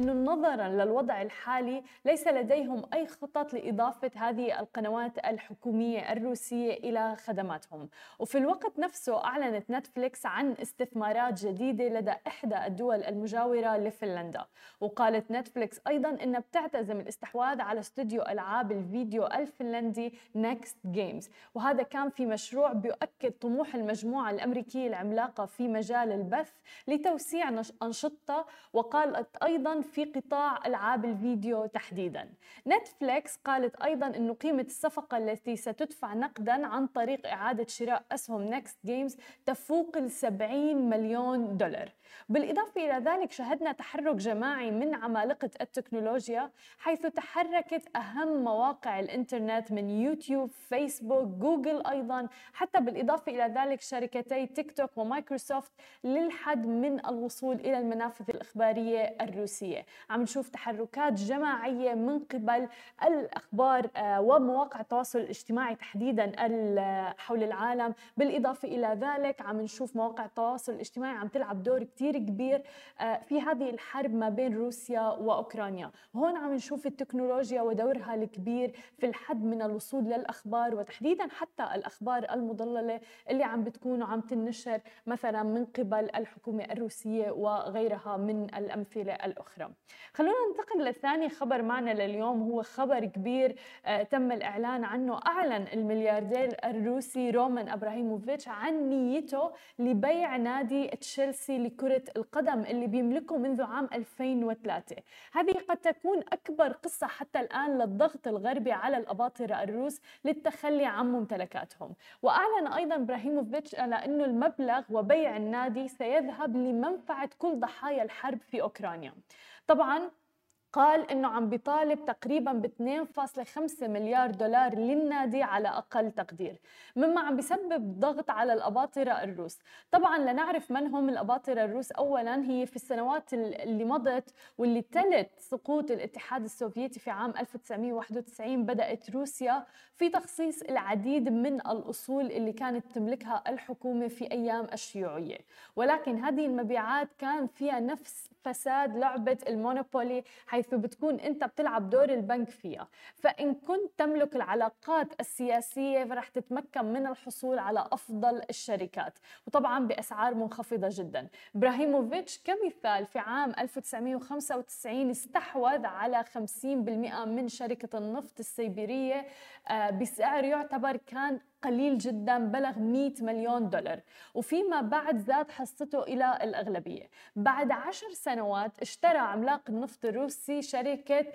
أنه نظرا للوضع الحالي ليس لديهم أي خطط لإضافة هذه القنوات الحكومية الروسية إلى خدماتهم. وفي الوقت نفسه أعلنت نتفليكس عن استثمارات جديدة لدى إحدى الدول المجاورة لفنلندا. وقالت نتفليكس أيضا أنها بتعتزم الاستحواذ على استوديو ألعاب الفيديو الفنلندي نيكست جيمز وهذا كان في مشروع بيؤكد طموح المجموعة الأمريكية العملاقة في مجال البث لتوسيع أنشطة. وقالت أيضا في قطاع ألعاب الفيديو تحديدا. نتفليكس قالت أيضا أن قيمة الصفقة التي ستدفع نقدا عن طريق إعادة شراء أسهم نيكست جيمز تفوق ال 70 مليون دولار. بالإضافة إلى ذلك شهدنا تحرك جماعي من عمالقة التكنولوجيا حيث تحركت أهم مواقع الإنترنت من يوتيوب فيسبوك جوجل أيضا. حتى بالإضافة إلى ذلك شركتي تيك توك ومايكروسوفت للحد من الوصول إلى المنافذ الإخبارية عم نشوف تحركات جماعية من قبل الأخبار آه، ومواقع التواصل الاجتماعي تحديدا حول العالم. بالإضافة إلى ذلك عم نشوف مواقع التواصل الاجتماعي عم تلعب دور كتير كبير آه، في هذه الحرب ما بين روسيا وأوكرانيا. هون عم نشوف التكنولوجيا ودورها الكبير في الحد من الوصول للأخبار وتحديدا حتى الأخبار المضللة اللي عم بتكون وعم تنشر مثلا من قبل الحكومة الروسية وغيرها من الأمثلة الأخرى. خلونا ننتقل لثاني خبر معنا لليوم هو خبر كبير آه، تم الإعلان عنه أعلن الملياردير الروسي رومان أبراهيموفيتش عن نيته لبيع نادي تشيلسي لكرة القدم اللي بيملكه منذ عام 2003 هذه قد تكون أكبر قصة حتى الآن للضغط الغربي على الأباطرة الروس للتخلي عن ممتلكاتهم. وأعلن أيضا إبراهيموفيتش على أنه المبلغ وبيع النادي سيذهب لمنفعة كل ضحايا الحرب في أوكرانيا. طبعا قال إنه عم بيطالب تقريبا ب 2.5 مليار دولار للنادي على أقل تقدير مما عم بيسبب ضغط على الأباطرة الروس. طبعا لنعرف من هم الأباطرة الروس اولا هي في السنوات اللي مضت واللي تلت سقوط الاتحاد السوفيتي في عام 1991 بدأت روسيا في تخصيص العديد من الأصول اللي كانت تملكها الحكومة في أيام الشيوعية. ولكن هذه المبيعات كان فيها نفس فساد لعبة المونوبولي حيث بتكون أنت بتلعب دور البنك فيها. فإن كنت تملك العلاقات السياسية فرح تتمكن من الحصول على أفضل الشركات. وطبعا بأسعار منخفضة جدا. إبراهيموفيتش كمثال في عام 1995 استحوذ على 50% من شركة النفط السيبيرية آه، بسعر يعتبر كان قليل جدا بلغ 100 مليون دولار. وفيما بعد زاد حصته إلى الأغلبية. بعد عشر سنوات اشترى عملاق النفط الروسي شركة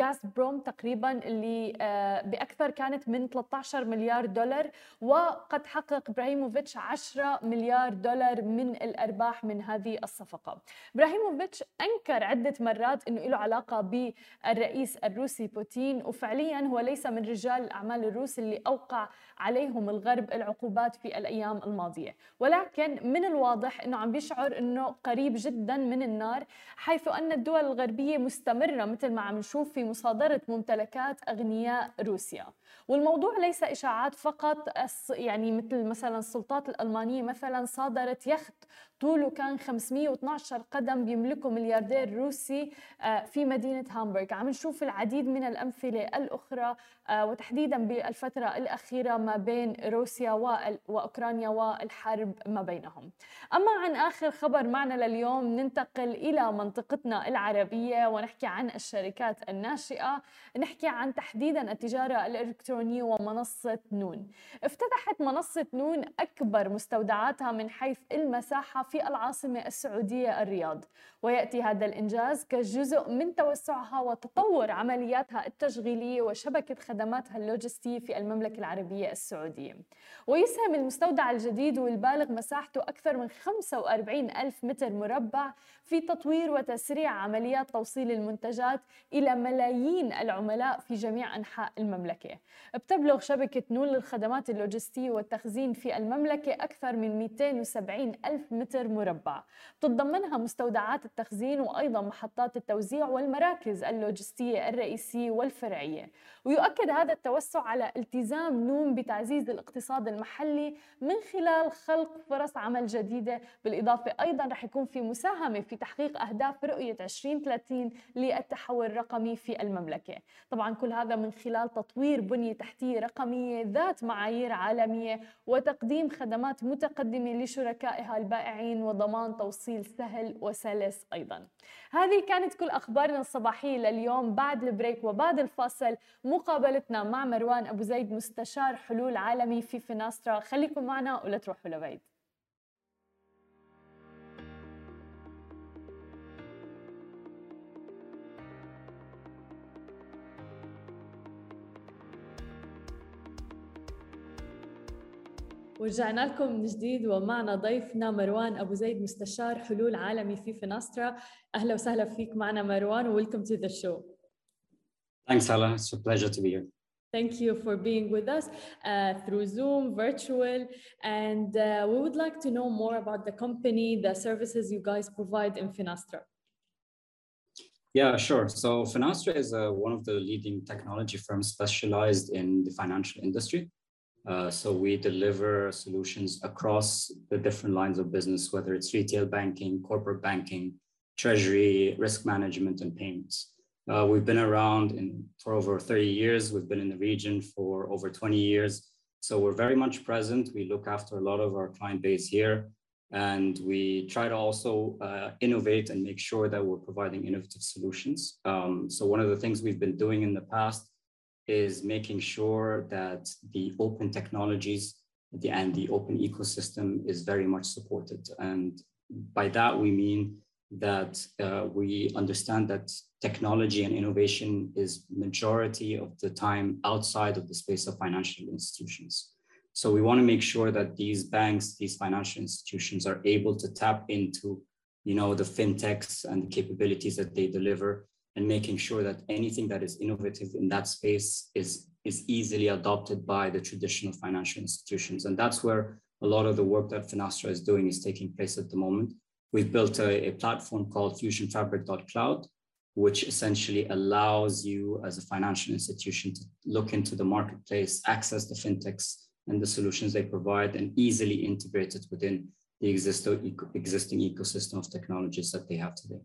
غاز آه، بروم تقريبا اللي آه، بأكثر كانت من 13 مليار دولار. وقد حقق إبراهيموفيتش 10 مليار دولار من الأرباح من هذه الصفقة. إبراهيموفيتش أنكر عدة مرات أنه له علاقة بالرئيس الروسي بوتين. وفعليا هو ليس من رجال الأعمال الروس اللي أوقع عليهم الغرب العقوبات في الأيام الماضية، ولكن من الواضح إنه عم بيشعر إنه قريب جدا من النار حيث أن الدول الغربية مستمرة مثل ما عم نشوف في مصادرة ممتلكات أغنياء روسيا، والموضوع ليس إشاعات فقط. يعني مثل مثلا السلطات الألمانية مثلا صادرت يخت طوله كان 512 قدم بيملكه ملياردير روسي آه، في مدينة هامبورغ. عم نشوف العديد من الأمثلة الأخرى آه، وتحديدا بالفترة الأخيرة ما بين روسيا وأوكرانيا والحرب ما بينهم. أما عن آخر خبر معنا لليوم ننتقل إلى منطقتنا العربية ونحكي عن الشركات الناشئة. نحكي عن تحديدا التجارة الإلكترونية ومنصة نون. افتتحت منصة نون أكبر مستودعاتها من حيث المساحة في العاصمة السعودية الرياض. ويأتي هذا الإنجاز كجزء من توسعها وتطور عملياتها التشغيلية وشبكة خدماتها اللوجستية في المملكة العربية السعودية. ويسهم المستودع الجديد والبالغ مساحته أكثر من 45 ألف متر مربع في تطوير وتسريع عمليات توصيل المنتجات إلى ملايين العملاء في جميع أنحاء المملكة. بتبلغ شبكة نون للخدمات اللوجستية والتخزين في المملكة أكثر من 270 ألف متر مربع. بتتضمنها مستودعات التخزين وأيضا محطات التوزيع والمراكز اللوجستية الرئيسية والفرعية. ويؤكد هذا التوسع على التزام نون بتعزيز الاقتصاد المحلي من خلال خلق فرص عمل جديدة. بالإضافة أيضا رح يكون في مساهمة في تحقيق أهداف رؤية 2030 للتحول الرقمي في المملكة. طبعا كل هذا من خلال تطوير بنية تحتية رقمية ذات معايير عالمية وتقديم خدمات متقدمة لشركائها البائعين وضمان توصيل سهل وسلس أيضا. هذه كانت كل أخبارنا الصباحية لليوم. بعد البريك وبعد الفاصل مقابلتنا مع مروان أبو زيد مستشار حلول عالمي في فيناسترا خليكم معنا ولا تروحوا لبعيد. ورجعنا لكم من جديد ومعنا ضيفنا مروان ابو زيد مستشار حلول عالمي في فيناسترا اهلا وسهلا فيك معنا مروان ويلكم تو ذا شو Thanks, Hala. It's a pleasure to be here. Thank you for being with us uh, through Zoom, virtual. And uh, we would like to know more about the company, the services you guys provide in Finastra. Yeah, sure. So Finastra is uh, one of the leading technology firms specialized in the financial industry. Uh, so we deliver solutions across the different lines of business, whether it's retail banking, corporate banking, treasury, risk management, and payments. Uh, we've been around in, for over 30 years. We've been in the region for over 20 years. So we're very much present. We look after a lot of our client base here. And we try to also uh, innovate and make sure that we're providing innovative solutions. Um, so one of the things we've been doing in the past is making sure that the open technologies and the open ecosystem is very much supported. And by that, we mean that uh, we understand that technology and innovation is majority of the time outside of the space of financial institutions. So we want to make sure that these banks, these financial institutions are able to tap into, you know, the fintechs and the capabilities that they deliver and making sure that anything that is innovative in that space is, is easily adopted by the traditional financial institutions. And that's where a lot of the work that Finastra is doing is taking place at the moment. We've built a, a platform called fusionfabric.cloud, which essentially allows you as a financial institution to look into the marketplace, access the fintechs and the solutions they provide, and easily integrate it within the existing, existing ecosystem of technologies that they have today.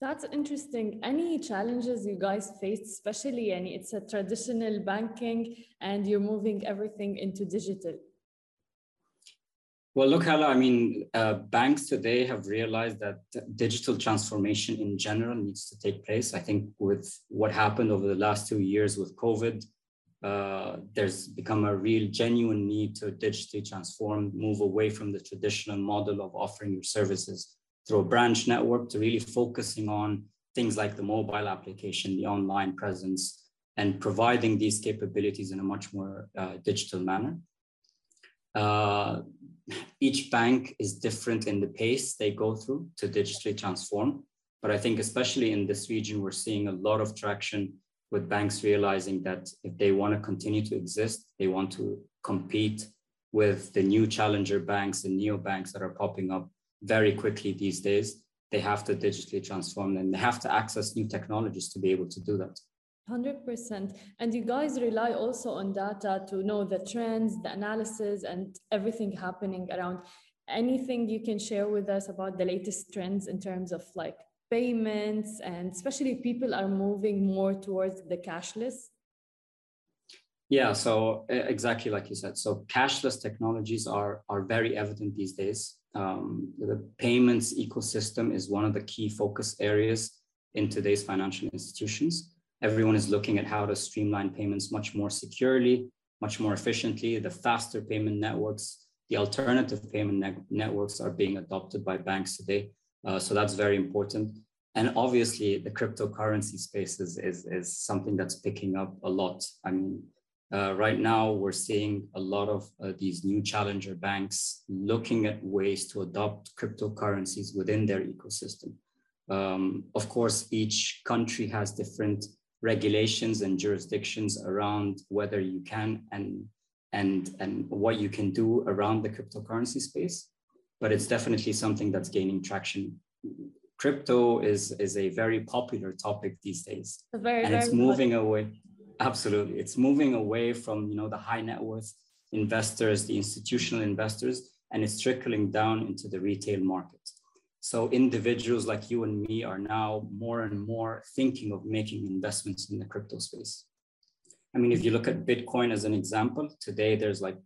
That's interesting. Any challenges you guys faced, especially and it's a traditional banking and you're moving everything into digital? Well, look, Hala, I mean, uh, banks today have realized that digital transformation in general needs to take place. I think with what happened over the last two years with COVID, uh, there's become a real genuine need to digitally transform, move away from the traditional model of offering your services through a branch network to really focusing on things like the mobile application, the online presence, and providing these capabilities in a much more uh, digital manner. Uh, each bank is different in the pace they go through to digitally transform. But I think especially in this region, we're seeing a lot of traction with banks realizing that if they want to continue to exist, they want to compete with the new challenger banks and neo banks that are popping up very quickly these days. They have to digitally transform and they have to access new technologies to be able to do that. 100%. And you guys rely also on data to know the trends, the analysis, and everything happening around. Anything you can share with us about the latest trends in terms of like payments, and especially people are moving more towards the cashless? Yeah, so exactly like you said. So cashless technologies are, are very evident these days um, the payments ecosystem is one of the key focus areas in today's financial institutions. Everyone is looking at how to streamline payments much more securely, much more efficiently. The faster payment networks, the alternative payment ne networks are being adopted by banks today. Uh, so that's very important. And obviously, the cryptocurrency space is, is, is something that's picking up a lot. I mean, uh, right now, we're seeing a lot of uh, these new challenger banks looking at ways to adopt cryptocurrencies within their ecosystem. Um, of course, each country has different regulations and jurisdictions around whether you can and and and what you can do around the cryptocurrency space but it's definitely something that's gaining traction. Crypto is is a very popular topic these days. Very, and very it's moving away absolutely it's moving away from you know the high net worth investors the institutional investors and it's trickling down into the retail market so individuals like you and me are now more and more thinking of making investments in the crypto space. I mean, if you look at Bitcoin as an example, today there's like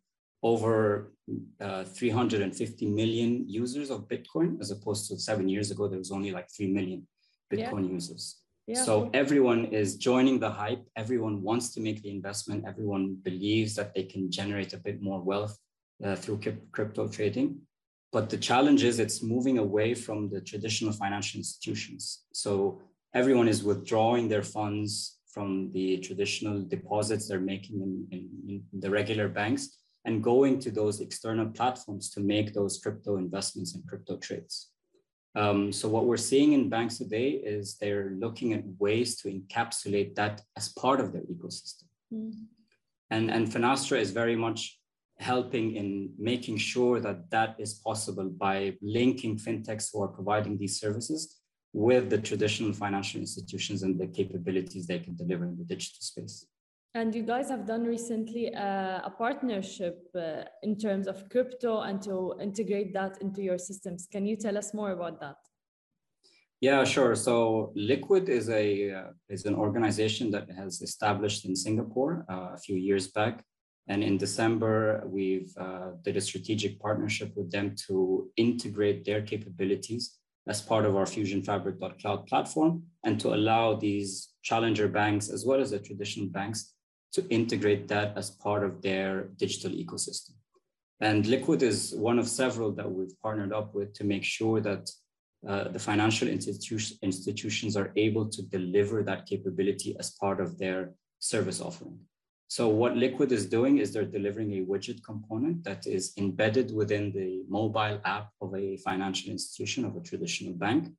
over uh, 350 million users of Bitcoin, as opposed to seven years ago, there was only like 3 million Bitcoin yeah. users. So everyone is joining the hype. Everyone wants to make the investment. Everyone believes that they can generate a bit more wealth uh, through crypto trading. But the challenge is it's moving away from the traditional financial institutions. So everyone is withdrawing their funds from the traditional deposits they're making in, in, in the regular banks and going to those external platforms to make those crypto investments and crypto trades. Um, so what we're seeing in banks today is they're looking at ways to encapsulate that as part of their ecosystem. Mm. And, and Finastra is very much helping in making sure that that is possible by linking fintechs who are providing these services with the traditional financial institutions and the capabilities they can deliver in the digital space. And you guys have done recently uh, a partnership uh, in terms of crypto and to integrate that into your systems. Can you tell us more about that? Yeah, sure. So Liquid is a uh, is an organization that has established in Singapore uh, a few years back and in December, we've uh, did a strategic partnership with them to integrate their capabilities as part of our Fusion Fabric Cloud platform and to allow these challenger banks as well as the traditional banks to integrate that as part of their digital ecosystem. And Liquid is one of several that we've partnered up with to make sure that uh, the financial institu- institutions are able to deliver that capability as part of their service offering. So what Liquid is doing is they're delivering a widget component that is embedded within the mobile app of a financial institution of a traditional bank.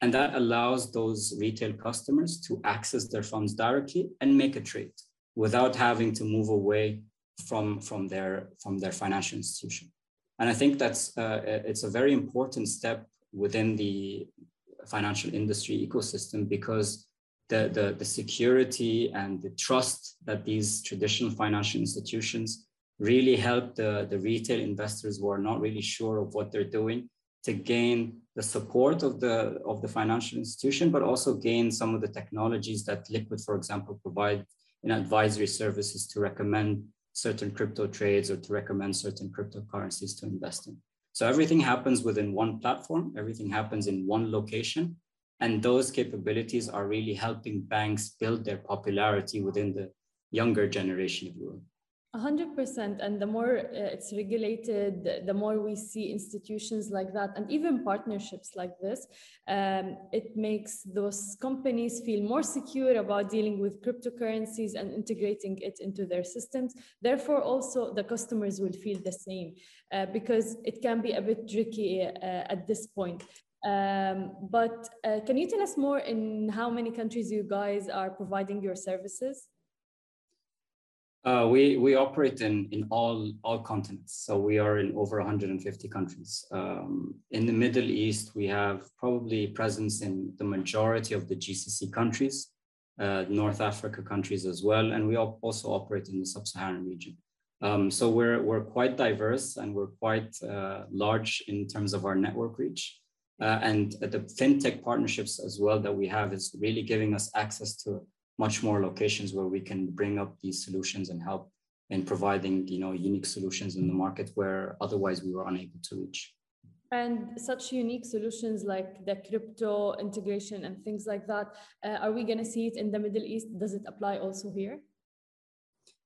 And that allows those retail customers to access their funds directly and make a trade without having to move away from, from, their, from their financial institution. And I think that's uh, it's a very important step within the financial industry ecosystem because the, the, the security and the trust that these traditional financial institutions really help the, the retail investors who are not really sure of what they're doing to gain the support of the of the financial institution, but also gain some of the technologies that Liquid, for example, provide in advisory services to recommend certain crypto trades or to recommend certain cryptocurrencies to invest in. So everything happens within one platform, everything happens in one location, and those capabilities are really helping banks build their popularity within the younger generation, if you will. 100% and the more uh, it's regulated the more we see institutions like that and even partnerships like this um, it makes those companies feel more secure about dealing with cryptocurrencies and integrating it into their systems therefore also the customers will feel the same uh, because it can be a bit tricky uh, at this point um, but uh, can you tell us more in how many countries you guys are providing your services? Uh, we we operate in in all all continents, so we are in over 150 countries. Um, in the Middle East, we have probably presence in the majority of the GCC countries, uh, North Africa countries as well, and we also operate in the Sub-Saharan region. Um, so we're we're quite diverse and we're quite uh, large in terms of our network reach. Uh, and the fintech partnerships as well that we have is really giving us access to much more locations where we can bring up these solutions and help in providing you know unique solutions in the market where otherwise we were unable to reach. And such unique solutions like the crypto integration and things like that uh, are we going to see it in the middle east? Does it apply also here?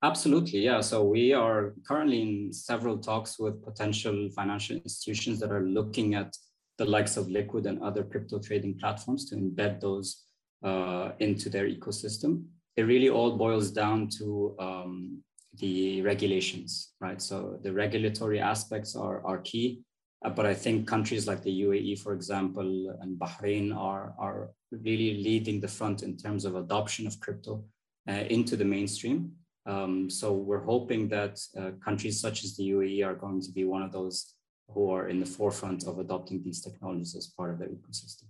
Absolutely yeah. So we are currently in several talks with potential financial institutions that are looking at the likes of Liquid and other crypto trading platforms to embed those uh, into their ecosystem. It really all boils down to um, the regulations, right? So the regulatory aspects are, are key. Uh, but I think countries like the UAE, for example, and Bahrain are, are really leading the front in terms of adoption of crypto uh, into the mainstream. Um, so we're hoping that uh, countries such as the UAE are going to be one of those who are in the forefront of adopting these technologies as part of their ecosystem.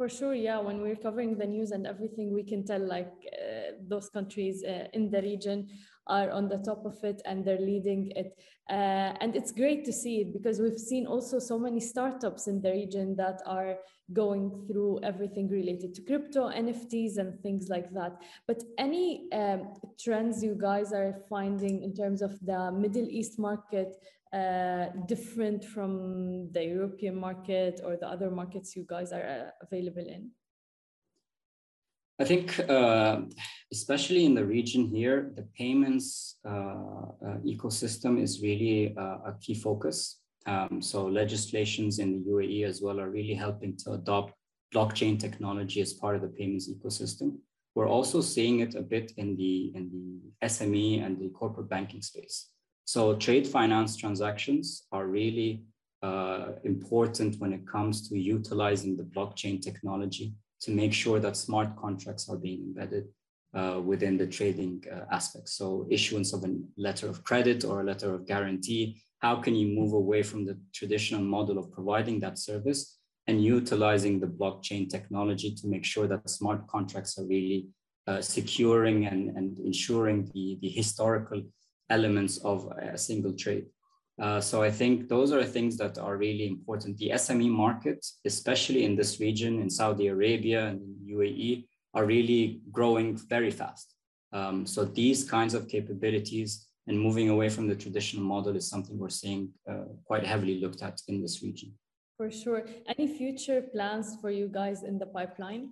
For sure, yeah. When we're covering the news and everything, we can tell like uh, those countries uh, in the region are on the top of it and they're leading it. Uh, and it's great to see it because we've seen also so many startups in the region that are going through everything related to crypto, NFTs, and things like that. But any um, trends you guys are finding in terms of the Middle East market uh, different from the European market or the other markets you guys are uh, available in? I think, uh, especially in the region here, the payments uh, uh, ecosystem is really a key focus. Um, so legislations in the UAE as well are really helping to adopt blockchain technology as part of the payments ecosystem. We're also seeing it a bit in the in the SME and the corporate banking space. So trade finance transactions are really uh, important when it comes to utilizing the blockchain technology to make sure that smart contracts are being embedded uh, within the trading uh, aspects. So issuance of a letter of credit or a letter of guarantee, how can you move away from the traditional model of providing that service and utilizing the blockchain technology to make sure that smart contracts are really uh, securing and, and ensuring the, the historical elements of a single trade. Uh, so I think those are things that are really important. The SME market, especially in this region, in Saudi Arabia and UAE, are really growing very fast. Um, so these kinds of capabilities and moving away from the traditional model is something we're seeing uh, quite heavily looked at in this region. For sure. Any future plans for you guys in the pipeline?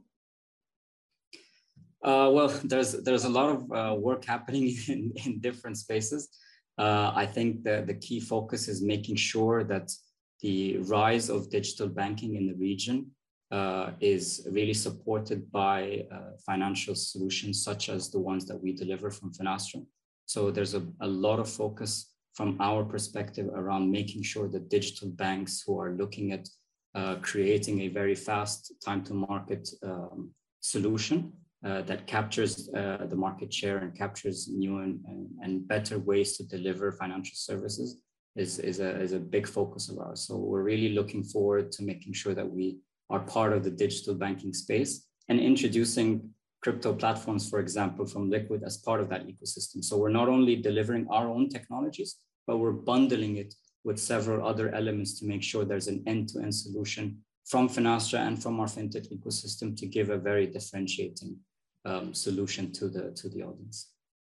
Uh, well, there's there's a lot of uh, work happening in, in different spaces. Uh, I think the, the key focus is making sure that the rise of digital banking in the region uh, is really supported by uh, financial solutions such as the ones that we deliver from Finastra. So there's a, a lot of focus from our perspective around making sure that digital banks who are looking at uh, creating a very fast time to market um, solution uh, that captures uh, the market share and captures new and, and, and, better ways to deliver financial services is, is, a, is a big focus of ours. So we're really looking forward to making sure that we are part of the digital banking space and introducing crypto platforms, for example, from Liquid as part of that ecosystem. So we're not only delivering our own technologies, but we're bundling it with several other elements to make sure there's an end-to-end solution from Finastra and from our fintech ecosystem to give a very differentiating um, solution to the to the audience.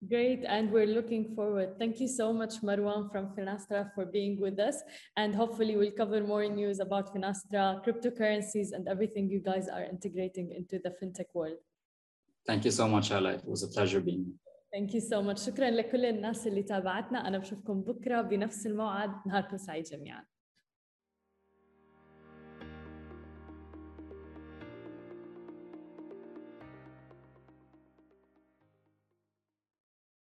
Great, and we're looking forward. Thank you so much, Marwan from Finastra, for being with us. And hopefully, we'll cover more news about Finastra, cryptocurrencies, and everything you guys are integrating into the fintech world. Thank you so much, Ala. It was a pleasure being here. Thank you so much. شكرا لكل الناس اللي تابعتنا. أنا بشوفكم بكرة بنفس الموعد. نهاركم سعيد جميعاً.